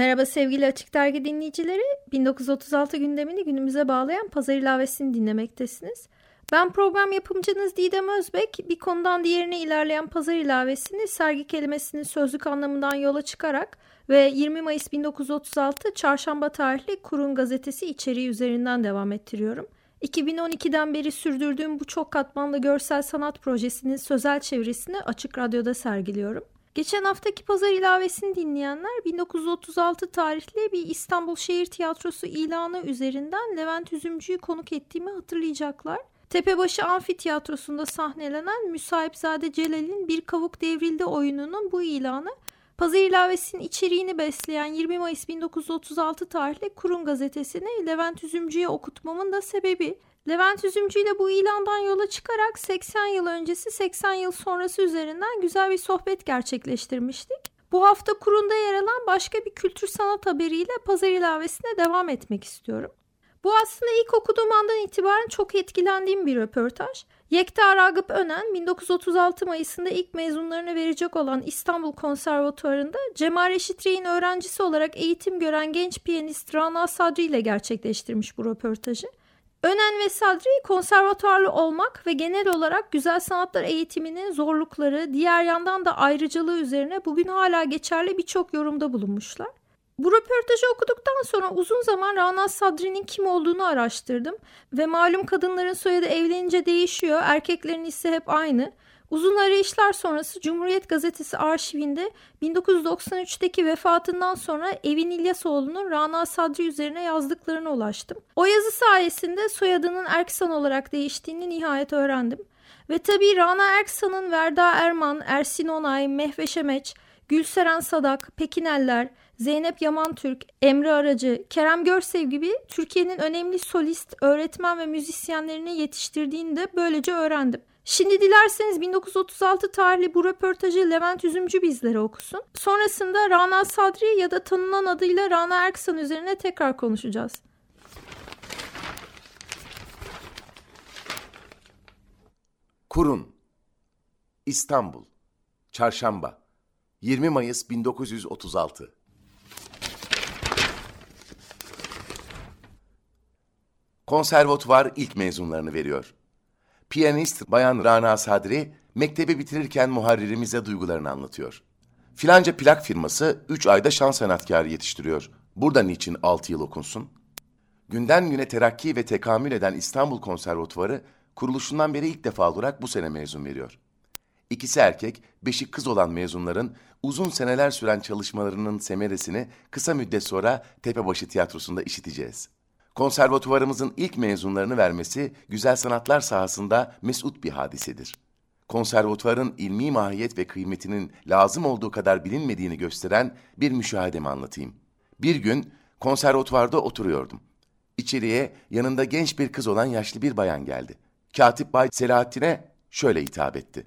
Merhaba sevgili Açık Dergi dinleyicileri. 1936 gündemini günümüze bağlayan Pazar ilavesini dinlemektesiniz. Ben program yapımcınız Didem Özbek. Bir konudan diğerine ilerleyen Pazar ilavesini sergi kelimesinin sözlük anlamından yola çıkarak ve 20 Mayıs 1936 Çarşamba tarihli Kurun gazetesi içeriği üzerinden devam ettiriyorum. 2012'den beri sürdürdüğüm bu çok katmanlı görsel sanat projesinin sözel çevresini Açık Radyo'da sergiliyorum. Geçen haftaki pazar ilavesini dinleyenler 1936 tarihli bir İstanbul Şehir Tiyatrosu ilanı üzerinden Levent Üzümcü'yü konuk ettiğimi hatırlayacaklar. Tepebaşı Amfiteyatrosu'nda sahnelenen Müsahipzade Celal'in Bir Kavuk Devrildi oyununun bu ilanı Pazar ilavesinin içeriğini besleyen 20 Mayıs 1936 tarihli Kurum gazetesini Levent Üzümcü'ye okutmamın da sebebi. Levent Üzümcü ile bu ilandan yola çıkarak 80 yıl öncesi 80 yıl sonrası üzerinden güzel bir sohbet gerçekleştirmiştik. Bu hafta kurunda yer alan başka bir kültür sanat haberiyle pazar ilavesine devam etmek istiyorum. Bu aslında ilk okuduğum andan itibaren çok etkilendiğim bir röportaj. Yekta Ragıp Önen 1936 Mayıs'ında ilk mezunlarını verecek olan İstanbul Konservatuvarı'nda Cemal Reşit Rey'in öğrencisi olarak eğitim gören genç piyanist Rana Sadri ile gerçekleştirmiş bu röportajı. Önen ve Sadri konservatuarlı olmak ve genel olarak güzel sanatlar eğitiminin zorlukları, diğer yandan da ayrıcalığı üzerine bugün hala geçerli birçok yorumda bulunmuşlar. Bu röportajı okuduktan sonra uzun zaman Rana Sadri'nin kim olduğunu araştırdım ve malum kadınların soyadı evlenince değişiyor, erkeklerin ise hep aynı. Uzun arayışlar sonrası Cumhuriyet Gazetesi arşivinde 1993'teki vefatından sonra Evin İlyasoğlu'nun Rana Sadri üzerine yazdıklarına ulaştım. O yazı sayesinde soyadının Erksan olarak değiştiğini nihayet öğrendim. Ve tabii Rana Erksan'ın Verda Erman, Ersin Onay, Mehveş Emeç, Gülseren Sadak, Pekineller, Zeynep Yaman Türk, Emre Aracı, Kerem Görsev gibi Türkiye'nin önemli solist, öğretmen ve müzisyenlerini yetiştirdiğini de böylece öğrendim. Şimdi dilerseniz 1936 tarihli bu röportajı Levent Üzümcü bizlere okusun. Sonrasında Rana Sadri ya da tanınan adıyla Rana Erksan üzerine tekrar konuşacağız. Kurun İstanbul Çarşamba 20 Mayıs 1936 Konservatuvar ilk mezunlarını veriyor. Piyanist Bayan Rana Sadri mektebi bitirirken muharririmize duygularını anlatıyor. Filanca plak firması üç ayda şan sanatkarı yetiştiriyor. Burada niçin altı yıl okunsun? Günden güne terakki ve tekamül eden İstanbul Konservatuvarı kuruluşundan beri ilk defa olarak bu sene mezun veriyor. İkisi erkek, beşi kız olan mezunların uzun seneler süren çalışmalarının semeresini kısa müddet sonra Tepebaşı Tiyatrosu'nda işiteceğiz. Konservatuvarımızın ilk mezunlarını vermesi güzel sanatlar sahasında mesut bir hadisedir. Konservatuvarın ilmi mahiyet ve kıymetinin lazım olduğu kadar bilinmediğini gösteren bir müşahedemi anlatayım. Bir gün konservatuvarda oturuyordum. İçeriye yanında genç bir kız olan yaşlı bir bayan geldi. Katip Bay Selahattin'e şöyle hitap etti.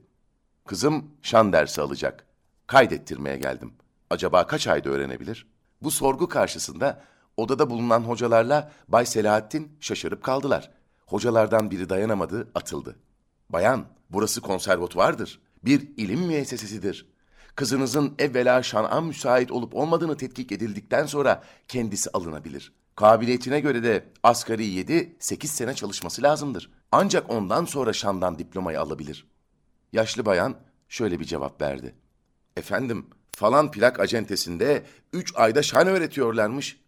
Kızım şan dersi alacak. Kaydettirmeye geldim. Acaba kaç ayda öğrenebilir? Bu sorgu karşısında Odada bulunan hocalarla Bay Selahattin şaşırıp kaldılar. Hocalardan biri dayanamadı, atıldı. Bayan, burası konservatuvardır. Bir ilim müessesesidir. Kızınızın evvela şan'a müsait olup olmadığını tetkik edildikten sonra kendisi alınabilir. Kabiliyetine göre de asgari yedi, sekiz sene çalışması lazımdır. Ancak ondan sonra şandan diplomayı alabilir. Yaşlı bayan şöyle bir cevap verdi. Efendim, falan plak acentesinde üç ayda şan öğretiyorlarmış.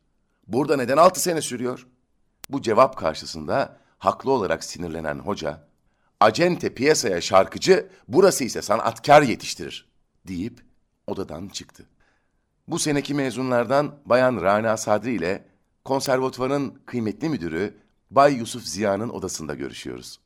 Burada neden altı sene sürüyor? Bu cevap karşısında haklı olarak sinirlenen hoca, acente piyasaya şarkıcı, burası ise sanatkar yetiştirir deyip odadan çıktı. Bu seneki mezunlardan Bayan Rana Sadri ile konservatuvarın kıymetli müdürü Bay Yusuf Ziya'nın odasında görüşüyoruz.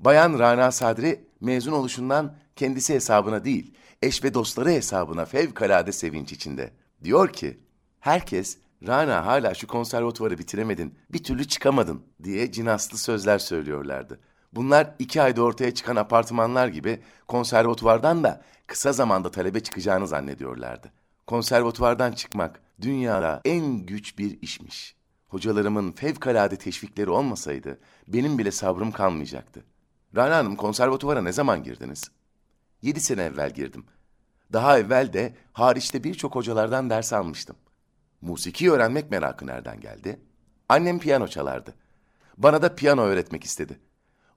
Bayan Rana Sadri mezun oluşundan kendisi hesabına değil, eş ve dostları hesabına fevkalade sevinç içinde. Diyor ki, herkes Rana hala şu konservatuvarı bitiremedin, bir türlü çıkamadın diye cinaslı sözler söylüyorlardı. Bunlar iki ayda ortaya çıkan apartmanlar gibi konservatuvardan da kısa zamanda talebe çıkacağını zannediyorlardı. Konservatuvardan çıkmak dünyada en güç bir işmiş. Hocalarımın fevkalade teşvikleri olmasaydı benim bile sabrım kalmayacaktı. Rana Hanım konservatuvara ne zaman girdiniz? Yedi sene evvel girdim. Daha evvel de hariçte birçok hocalardan ders almıştım. Musiki öğrenmek merakı nereden geldi? Annem piyano çalardı. Bana da piyano öğretmek istedi.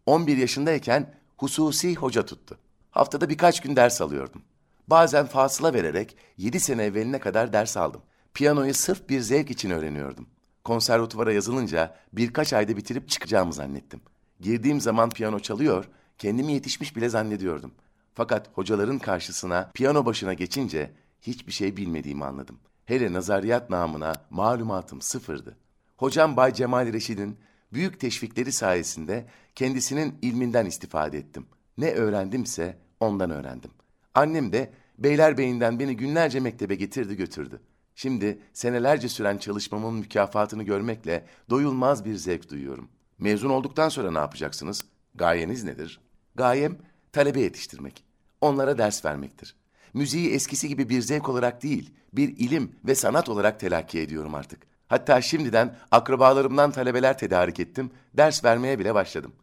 11 yaşındayken hususi hoca tuttu. Haftada birkaç gün ders alıyordum. Bazen fasıla vererek 7 sene evveline kadar ders aldım. Piyanoyu sırf bir zevk için öğreniyordum. Konservatuvara yazılınca birkaç ayda bitirip çıkacağımı zannettim. Girdiğim zaman piyano çalıyor, kendimi yetişmiş bile zannediyordum. Fakat hocaların karşısına piyano başına geçince hiçbir şey bilmediğimi anladım. Hele nazariyat namına malumatım sıfırdı. Hocam Bay Cemal Reşid'in büyük teşvikleri sayesinde kendisinin ilminden istifade ettim. Ne öğrendimse ondan öğrendim. Annem de Beylerbeyi'nden beni günlerce mektebe getirdi götürdü. Şimdi senelerce süren çalışmamın mükafatını görmekle doyulmaz bir zevk duyuyorum. Mezun olduktan sonra ne yapacaksınız? Gayeniz nedir? Gayem talebe yetiştirmek. Onlara ders vermektir. Müziği eskisi gibi bir zevk olarak değil, bir ilim ve sanat olarak telakki ediyorum artık. Hatta şimdiden akrabalarımdan talebeler tedarik ettim, ders vermeye bile başladım.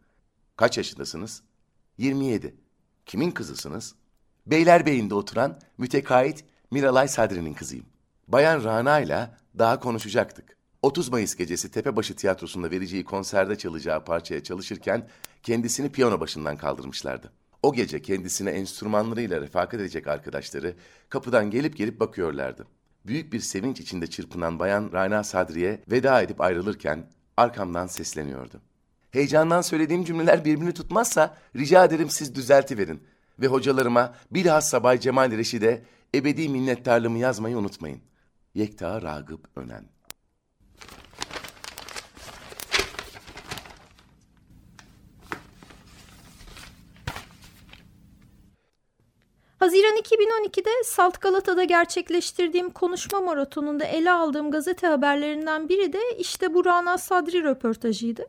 Kaç yaşındasınız? 27. Kimin kızısınız? Beylerbeyi'nde oturan mütekait Miralay Sadri'nin kızıyım. Bayan Rana ile daha konuşacaktık. 30 Mayıs gecesi Tepebaşı Tiyatrosu'nda vereceği konserde çalacağı parçaya çalışırken kendisini piyano başından kaldırmışlardı. O gece kendisine enstrümanlarıyla refakat edecek arkadaşları kapıdan gelip gelip bakıyorlardı. Büyük bir sevinç içinde çırpınan bayan Rana Sadri'ye veda edip ayrılırken arkamdan sesleniyordu. Heyecandan söylediğim cümleler birbirini tutmazsa rica ederim siz düzeltiverin. Ve hocalarıma bilhassa Bay Cemal Reşid'e ebedi minnettarlığımı yazmayı unutmayın. Yekta Ragıp Önen Haziran 2012'de Salt Galata'da gerçekleştirdiğim konuşma maratonunda ele aldığım gazete haberlerinden biri de işte bu Rana Sadri röportajıydı.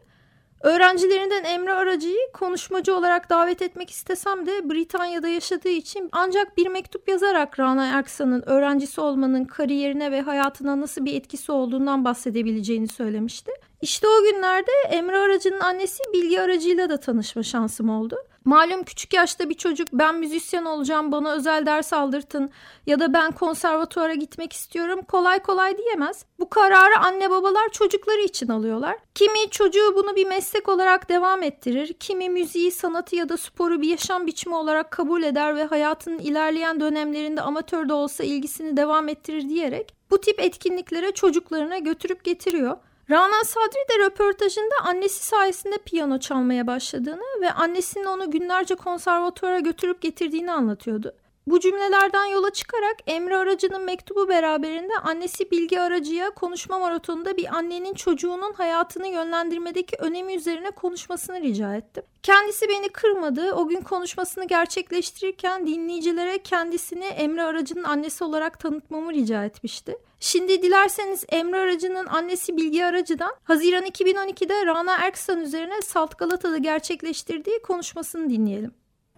Öğrencilerinden Emre Aracı'yı konuşmacı olarak davet etmek istesem de Britanya'da yaşadığı için ancak bir mektup yazarak Rana Erksan'ın öğrencisi olmanın kariyerine ve hayatına nasıl bir etkisi olduğundan bahsedebileceğini söylemişti. İşte o günlerde Emre Aracı'nın annesi Bilgi Aracı'yla da tanışma şansım oldu. Malum küçük yaşta bir çocuk ben müzisyen olacağım bana özel ders aldırtın ya da ben konservatuara gitmek istiyorum kolay kolay diyemez. Bu kararı anne babalar çocukları için alıyorlar. Kimi çocuğu bunu bir meslek olarak devam ettirir, kimi müziği, sanatı ya da sporu bir yaşam biçimi olarak kabul eder ve hayatının ilerleyen dönemlerinde amatör de olsa ilgisini devam ettirir diyerek bu tip etkinliklere çocuklarına götürüp getiriyor. Rana Sadri de röportajında annesi sayesinde piyano çalmaya başladığını ve annesinin onu günlerce konservatuara götürüp getirdiğini anlatıyordu. Bu cümlelerden yola çıkarak Emre Aracı'nın mektubu beraberinde annesi Bilgi Aracı'ya konuşma maratonunda bir annenin çocuğunun hayatını yönlendirmedeki önemi üzerine konuşmasını rica ettim. Kendisi beni kırmadı. O gün konuşmasını gerçekleştirirken dinleyicilere kendisini Emre Aracı'nın annesi olarak tanıtmamı rica etmişti. Şimdi dilerseniz Emre Aracı'nın annesi Bilgi Aracı'dan Haziran 2012'de Rana Erksan üzerine Salt Galata'da gerçekleştirdiği konuşmasını dinleyelim.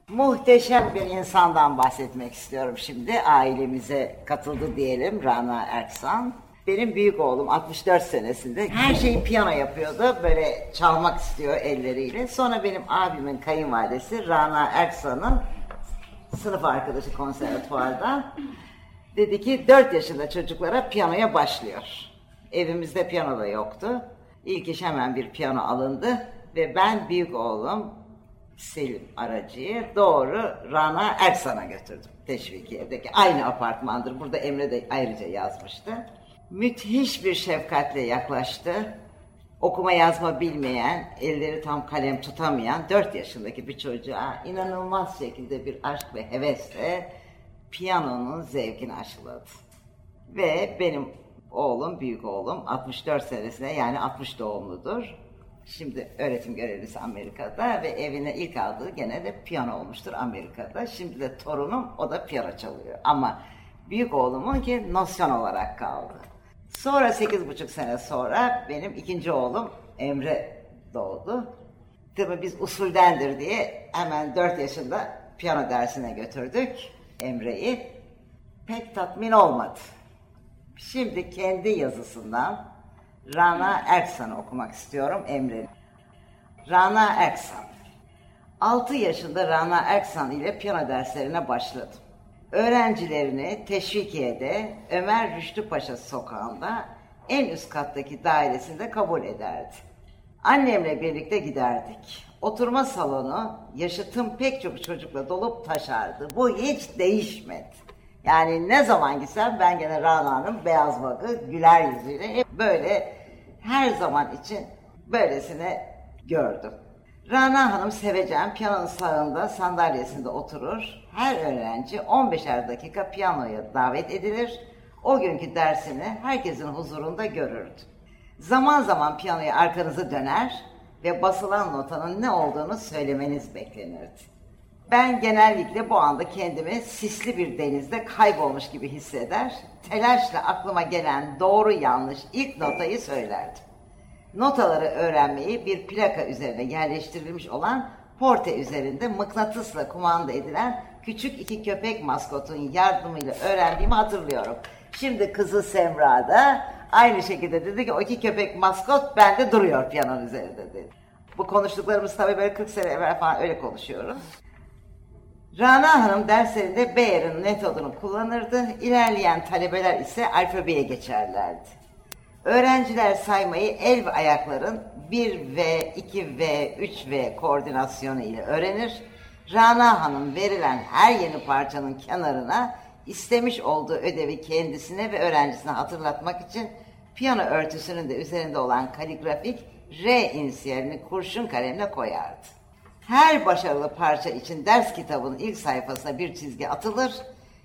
Muhteşem bir insandan bahsetmek istiyorum şimdi. Ailemize katıldı diyelim Rana Erksan. Benim büyük oğlum 64 senesinde her şeyi piyano yapıyordu. Böyle çalmak istiyor elleriyle. Sonra benim abimin kayınvalidesi Rana Erksan'ın sınıf arkadaşı konservatuvarda dedi ki 4 yaşında çocuklara piyanoya başlıyor. Evimizde piyano da yoktu. İlk iş hemen bir piyano alındı ve ben büyük oğlum Selim aracıyı doğru Rana Ersan'a götürdüm. Teşvikiye'deki aynı apartmandır. Burada Emre de ayrıca yazmıştı. Müthiş bir şefkatle yaklaştı. Okuma yazma bilmeyen, elleri tam kalem tutamayan 4 yaşındaki bir çocuğa inanılmaz şekilde bir aşk ve hevesle piyanonun zevkini aşıladı. Ve benim oğlum, büyük oğlum 64 senesine yani 60 doğumludur Şimdi öğretim görevlisi Amerika'da ve evine ilk aldığı gene de piyano olmuştur Amerika'da. Şimdi de torunum o da piyano çalıyor. Ama büyük oğlumun ki nosyon olarak kaldı. Sonra sekiz buçuk sene sonra benim ikinci oğlum Emre doğdu. Tabii biz usuldendir diye hemen dört yaşında piyano dersine götürdük Emre'yi. Pek tatmin olmadı. Şimdi kendi yazısından Rana Erksan'ı okumak istiyorum Emre'nin. Rana Erksan. 6 yaşında Rana Erksan ile piyano derslerine başladım. Öğrencilerini Teşvikiye'de Ömer Rüştü Paşa sokağında en üst kattaki dairesinde kabul ederdi. Annemle birlikte giderdik. Oturma salonu yaşıtım pek çok çocukla dolup taşardı. Bu hiç değişmedi. Yani ne zaman gitsem ben gene Rana'nın beyaz bakı güler yüzüyle hep böyle her zaman için böylesine gördüm. Rana Hanım seveceğim piyanonun sağında sandalyesinde oturur. Her öğrenci 15'er dakika piyanoya davet edilir. O günkü dersini herkesin huzurunda görürdü. Zaman zaman piyanoya arkanızı döner ve basılan notanın ne olduğunu söylemeniz beklenirdi. Ben genellikle bu anda kendimi sisli bir denizde kaybolmuş gibi hisseder, telaşla aklıma gelen doğru yanlış ilk notayı söylerdim. Notaları öğrenmeyi bir plaka üzerine yerleştirilmiş olan porte üzerinde mıknatısla kumanda edilen küçük iki köpek maskotun yardımıyla öğrendiğimi hatırlıyorum. Şimdi kızı Semra da aynı şekilde dedi ki o iki köpek maskot bende duruyor piyanonun üzerinde dedi. Bu konuştuklarımız tabii böyle 40 sene evvel falan öyle konuşuyoruz. Rana Hanım derslerinde Bayer'in metodunu kullanırdı. İlerleyen talebeler ise alfabeye geçerlerdi. Öğrenciler saymayı el ve ayakların 1V, 2V, 3V koordinasyonu ile öğrenir. Rana Hanım verilen her yeni parçanın kenarına istemiş olduğu ödevi kendisine ve öğrencisine hatırlatmak için piyano örtüsünün de üzerinde olan kaligrafik R inisiyalini kurşun kalemle koyardı. Her başarılı parça için ders kitabının ilk sayfasına bir çizgi atılır.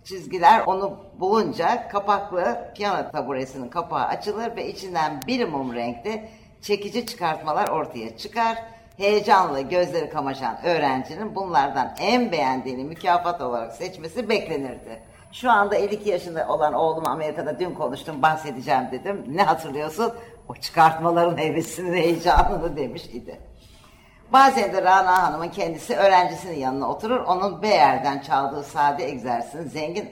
Çizgiler onu bulunca kapaklı piyano taburesinin kapağı açılır ve içinden bir mum renkte çekici çıkartmalar ortaya çıkar. Heyecanla gözleri kamaşan öğrencinin bunlardan en beğendiğini mükafat olarak seçmesi beklenirdi. Şu anda 52 yaşında olan oğlum Amerika'da dün konuştum bahsedeceğim dedim. Ne hatırlıyorsun? O çıkartmaların hevesini, heyecanını demiş idi. Bazen de Rana Hanım'ın kendisi öğrencisinin yanına oturur. Onun Beyer'den çaldığı sade egzersizin zengin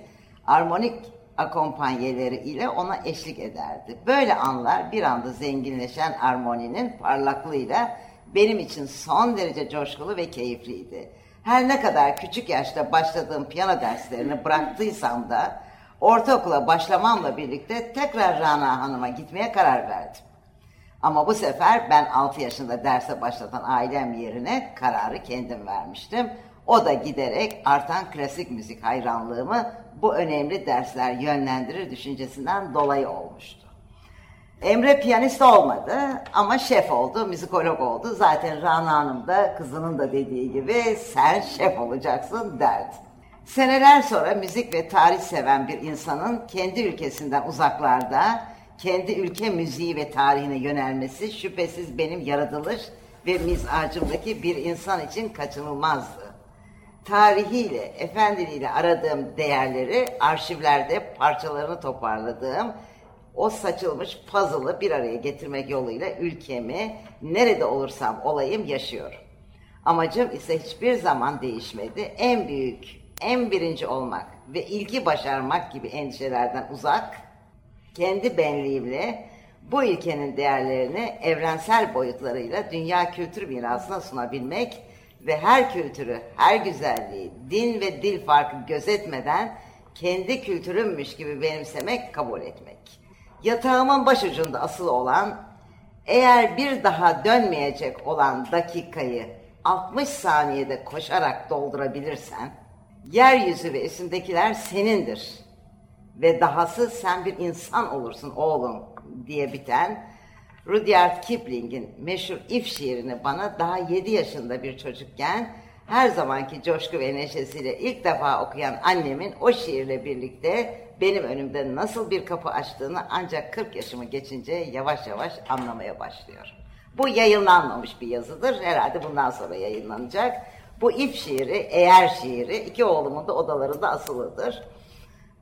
armonik akompanyeleri ile ona eşlik ederdi. Böyle anlar bir anda zenginleşen armoninin parlaklığıyla benim için son derece coşkulu ve keyifliydi. Her ne kadar küçük yaşta başladığım piyano derslerini bıraktıysam da ortaokula başlamamla birlikte tekrar Rana Hanım'a gitmeye karar verdim. Ama bu sefer ben 6 yaşında derse başlatan ailem yerine kararı kendim vermiştim. O da giderek artan klasik müzik hayranlığımı bu önemli dersler yönlendirir düşüncesinden dolayı olmuştu. Emre piyanist olmadı ama şef oldu, müzikolog oldu. Zaten Rana Hanım da kızının da dediği gibi sen şef olacaksın derdi. Seneler sonra müzik ve tarih seven bir insanın kendi ülkesinden uzaklarda kendi ülke müziği ve tarihine yönelmesi şüphesiz benim yaratılış ve mizacımdaki bir insan için kaçınılmazdı. Tarihiyle, efendiliğiyle aradığım değerleri arşivlerde parçalarını toparladığım o saçılmış puzzle'ı bir araya getirmek yoluyla ülkemi nerede olursam olayım yaşıyorum. Amacım ise hiçbir zaman değişmedi. En büyük, en birinci olmak ve ilki başarmak gibi endişelerden uzak, kendi benliğimle bu ülkenin değerlerini evrensel boyutlarıyla dünya kültür mirasına sunabilmek ve her kültürü, her güzelliği, din ve dil farkı gözetmeden kendi kültürümmüş gibi benimsemek, kabul etmek. Yatağımın başucunda asılı olan, eğer bir daha dönmeyecek olan dakikayı 60 saniyede koşarak doldurabilirsen, yeryüzü ve üstündekiler senindir. Ve dahası sen bir insan olursun oğlum diye biten Rudyard Kipling'in meşhur if şiirini bana daha 7 yaşında bir çocukken her zamanki coşku ve neşesiyle ilk defa okuyan annemin o şiirle birlikte benim önümde nasıl bir kapı açtığını ancak 40 yaşımı geçince yavaş yavaş anlamaya başlıyorum. Bu yayınlanmamış bir yazıdır. Herhalde bundan sonra yayınlanacak. Bu if şiiri, eğer şiiri iki oğlumun da odalarında asılıdır.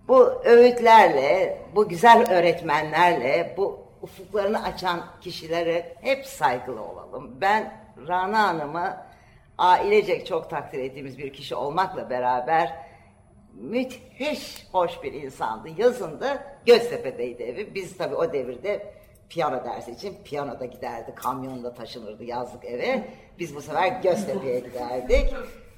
Bu öğütlerle, bu güzel öğretmenlerle, bu ufuklarını açan kişilere hep saygılı olalım. Ben Rana Hanım'ı ailecek çok takdir ettiğimiz bir kişi olmakla beraber müthiş hoş bir insandı. Yazında Göztepe'deydi evi. Biz tabii o devirde piyano dersi için piyanoda giderdi, kamyonda taşınırdı yazlık eve. Biz bu sefer Göztepe'ye giderdik.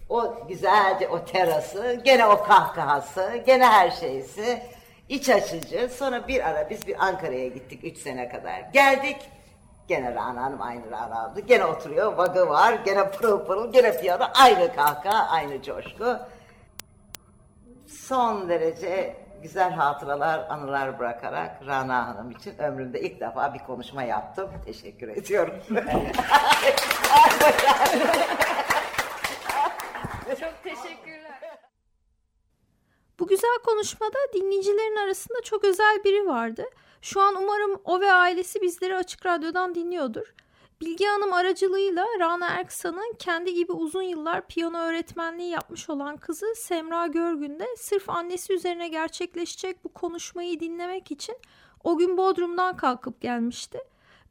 O güzelce o terası, gene o kahkahası, gene her şeysi iç açıcı. Sonra bir ara biz bir Ankara'ya gittik üç sene kadar. Geldik, gene Rana Hanım aynı Rana aldı. Gene oturuyor, vagı var, gene pırıl pırıl, gene piyano, aynı kahkaha, aynı coşku. Son derece güzel hatıralar, anılar bırakarak Rana Hanım için ömrümde ilk defa bir konuşma yaptım. Teşekkür ediyorum. Çok teşekkürler. Bu güzel konuşmada dinleyicilerin arasında çok özel biri vardı. Şu an umarım o ve ailesi bizleri Açık Radyo'dan dinliyordur. Bilgi Hanım aracılığıyla Rana Erksan'ın kendi gibi uzun yıllar piyano öğretmenliği yapmış olan kızı Semra Görgün de sırf annesi üzerine gerçekleşecek bu konuşmayı dinlemek için o gün Bodrum'dan kalkıp gelmişti.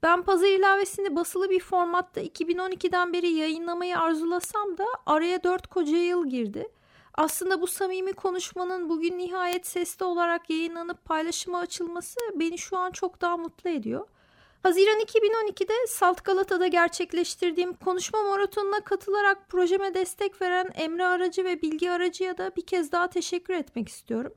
Ben pazar ilavesini basılı bir formatta 2012'den beri yayınlamayı arzulasam da araya dört koca yıl girdi. Aslında bu samimi konuşmanın bugün nihayet sesli olarak yayınlanıp paylaşıma açılması beni şu an çok daha mutlu ediyor. Haziran 2012'de Salt Galata'da gerçekleştirdiğim konuşma maratonuna katılarak projeme destek veren Emre Aracı ve Bilgi Aracı'ya da bir kez daha teşekkür etmek istiyorum.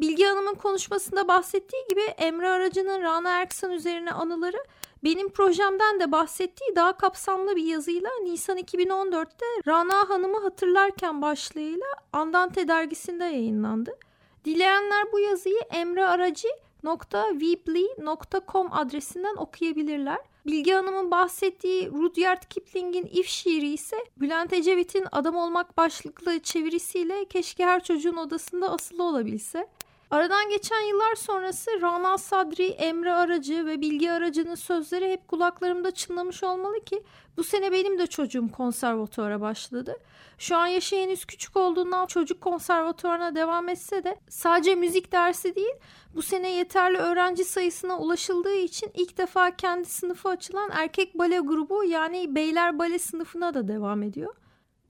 Bilgi Hanım'ın konuşmasında bahsettiği gibi Emre Aracı'nın Rana Erksan üzerine anıları benim projemden de bahsettiği daha kapsamlı bir yazıyla Nisan 2014'te Rana Hanım'ı hatırlarken başlığıyla Andante dergisinde yayınlandı. Dileyenler bu yazıyı Emre Aracı www.weebly.com adresinden okuyabilirler. Bilge Hanım'ın bahsettiği Rudyard Kipling'in If şiiri ise Bülent Ecevit'in Adam Olmak başlıklı çevirisiyle keşke her çocuğun odasında asılı olabilse. Aradan geçen yıllar sonrası Rana Sadri, Emre Aracı ve Bilgi Aracı'nın sözleri hep kulaklarımda çınlamış olmalı ki bu sene benim de çocuğum konservatuara başladı. Şu an yaşı henüz küçük olduğundan çocuk konservatuarına devam etse de sadece müzik dersi değil bu sene yeterli öğrenci sayısına ulaşıldığı için ilk defa kendi sınıfı açılan erkek bale grubu yani beyler bale sınıfına da devam ediyor.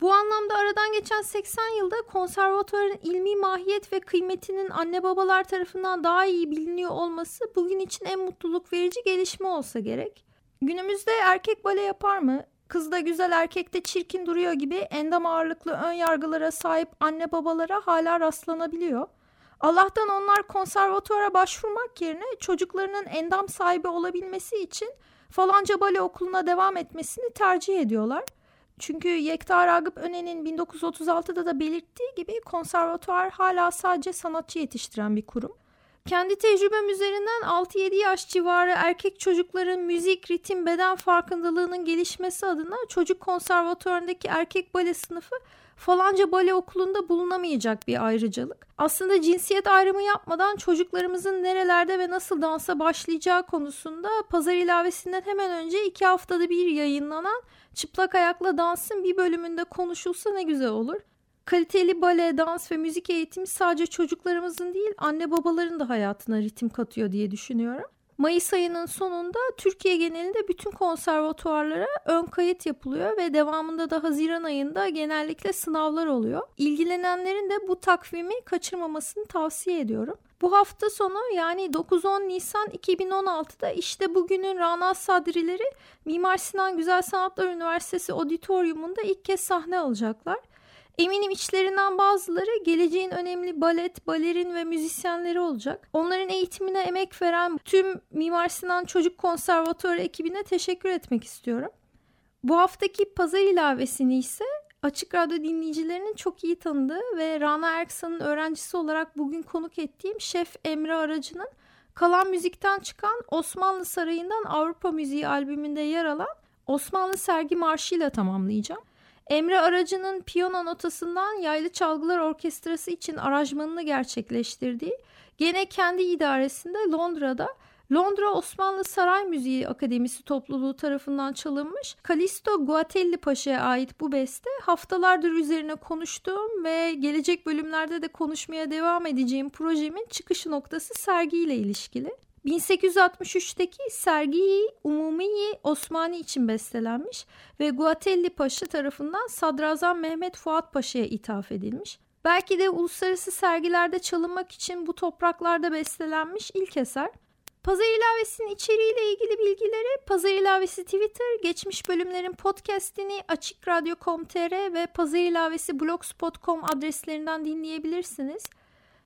Bu anlamda aradan geçen 80 yılda konservatuarın ilmi mahiyet ve kıymetinin anne babalar tarafından daha iyi biliniyor olması bugün için en mutluluk verici gelişme olsa gerek. Günümüzde erkek bale yapar mı? Kız da güzel erkekte çirkin duruyor gibi endam ağırlıklı ön yargılara sahip anne babalara hala rastlanabiliyor. Allah'tan onlar konservatuara başvurmak yerine çocuklarının endam sahibi olabilmesi için falanca bale okuluna devam etmesini tercih ediyorlar. Çünkü Yekta Ragıp Önen'in 1936'da da belirttiği gibi konservatuar hala sadece sanatçı yetiştiren bir kurum. Kendi tecrübem üzerinden 6-7 yaş civarı erkek çocukların müzik, ritim, beden farkındalığının gelişmesi adına çocuk konservatuarındaki erkek bale sınıfı falanca bale okulunda bulunamayacak bir ayrıcalık. Aslında cinsiyet ayrımı yapmadan çocuklarımızın nerelerde ve nasıl dansa başlayacağı konusunda pazar ilavesinden hemen önce iki haftada bir yayınlanan Çıplak Ayakla Dans'ın bir bölümünde konuşulsa ne güzel olur. Kaliteli bale, dans ve müzik eğitimi sadece çocuklarımızın değil anne babaların da hayatına ritim katıyor diye düşünüyorum. Mayıs ayının sonunda Türkiye genelinde bütün konservatuarlara ön kayıt yapılıyor ve devamında da Haziran ayında genellikle sınavlar oluyor. İlgilenenlerin de bu takvimi kaçırmamasını tavsiye ediyorum. Bu hafta sonu yani 9-10 Nisan 2016'da işte bugünün Rana Sadrileri Mimar Sinan Güzel Sanatlar Üniversitesi Auditorium'unda ilk kez sahne alacaklar. Eminim içlerinden bazıları geleceğin önemli balet, balerin ve müzisyenleri olacak. Onların eğitimine emek veren tüm Mimar Sinan Çocuk Konservatuarı ekibine teşekkür etmek istiyorum. Bu haftaki pazar ilavesini ise Açık Radyo dinleyicilerinin çok iyi tanıdığı ve Rana Erksan'ın öğrencisi olarak bugün konuk ettiğim Şef Emre Aracı'nın Kalan Müzik'ten çıkan Osmanlı Sarayı'ndan Avrupa Müziği albümünde yer alan Osmanlı Sergi Marşı ile tamamlayacağım. Emre Aracı'nın piyano notasından Yaylı Çalgılar Orkestrası için aranjmanını gerçekleştirdiği, gene kendi idaresinde Londra'da Londra Osmanlı Saray Müziği Akademisi topluluğu tarafından çalınmış Kalisto Guatelli Paşa'ya ait bu beste haftalardır üzerine konuştuğum ve gelecek bölümlerde de konuşmaya devam edeceğim projemin çıkış noktası sergiyle ilişkili. 1863'teki sergi Umumi Osmani için bestelenmiş ve Guatelli Paşa tarafından Sadrazam Mehmet Fuat Paşa'ya ithaf edilmiş. Belki de uluslararası sergilerde çalınmak için bu topraklarda bestelenmiş ilk eser. Pazar ilavesinin içeriğiyle ilgili bilgileri Pazar ilavesi Twitter, geçmiş bölümlerin podcastini açıkradyo.com.tr ve Pazar ilavesi blogspot.com adreslerinden dinleyebilirsiniz.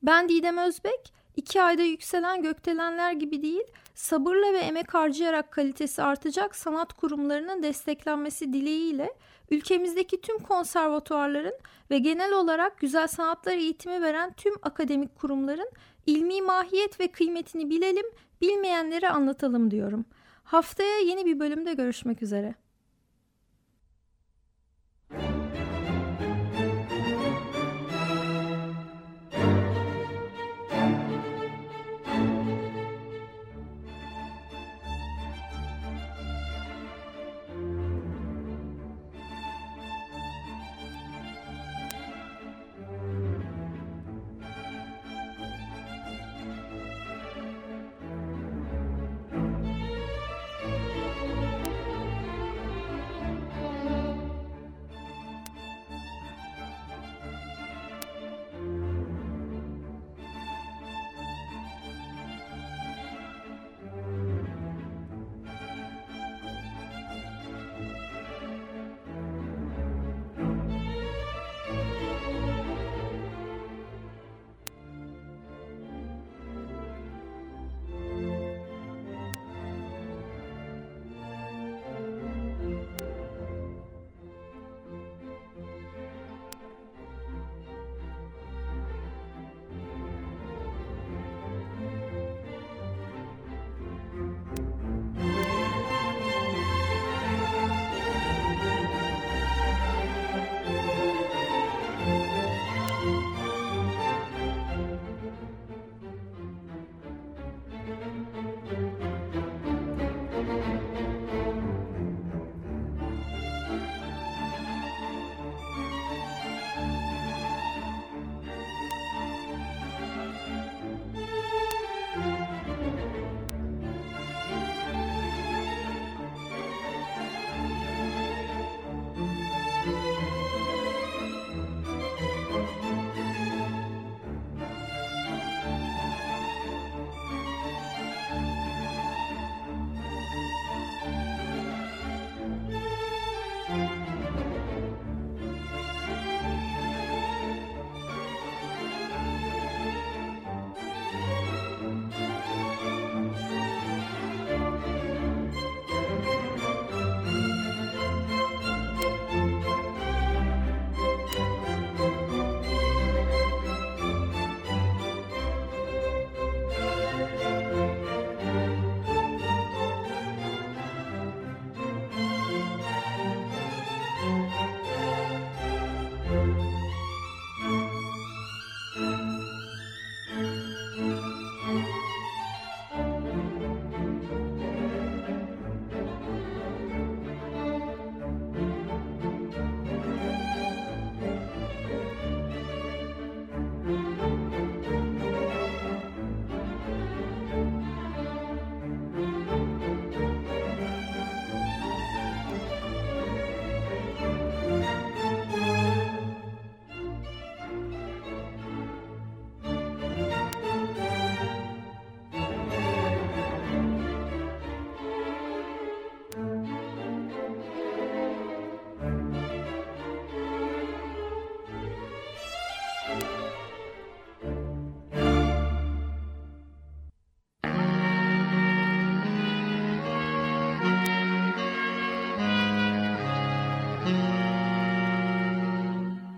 Ben Didem Özbek. İki ayda yükselen gökdelenler gibi değil, sabırla ve emek harcayarak kalitesi artacak sanat kurumlarının desteklenmesi dileğiyle ülkemizdeki tüm konservatuarların ve genel olarak güzel sanatlar eğitimi veren tüm akademik kurumların ilmi mahiyet ve kıymetini bilelim, bilmeyenlere anlatalım diyorum. Haftaya yeni bir bölümde görüşmek üzere.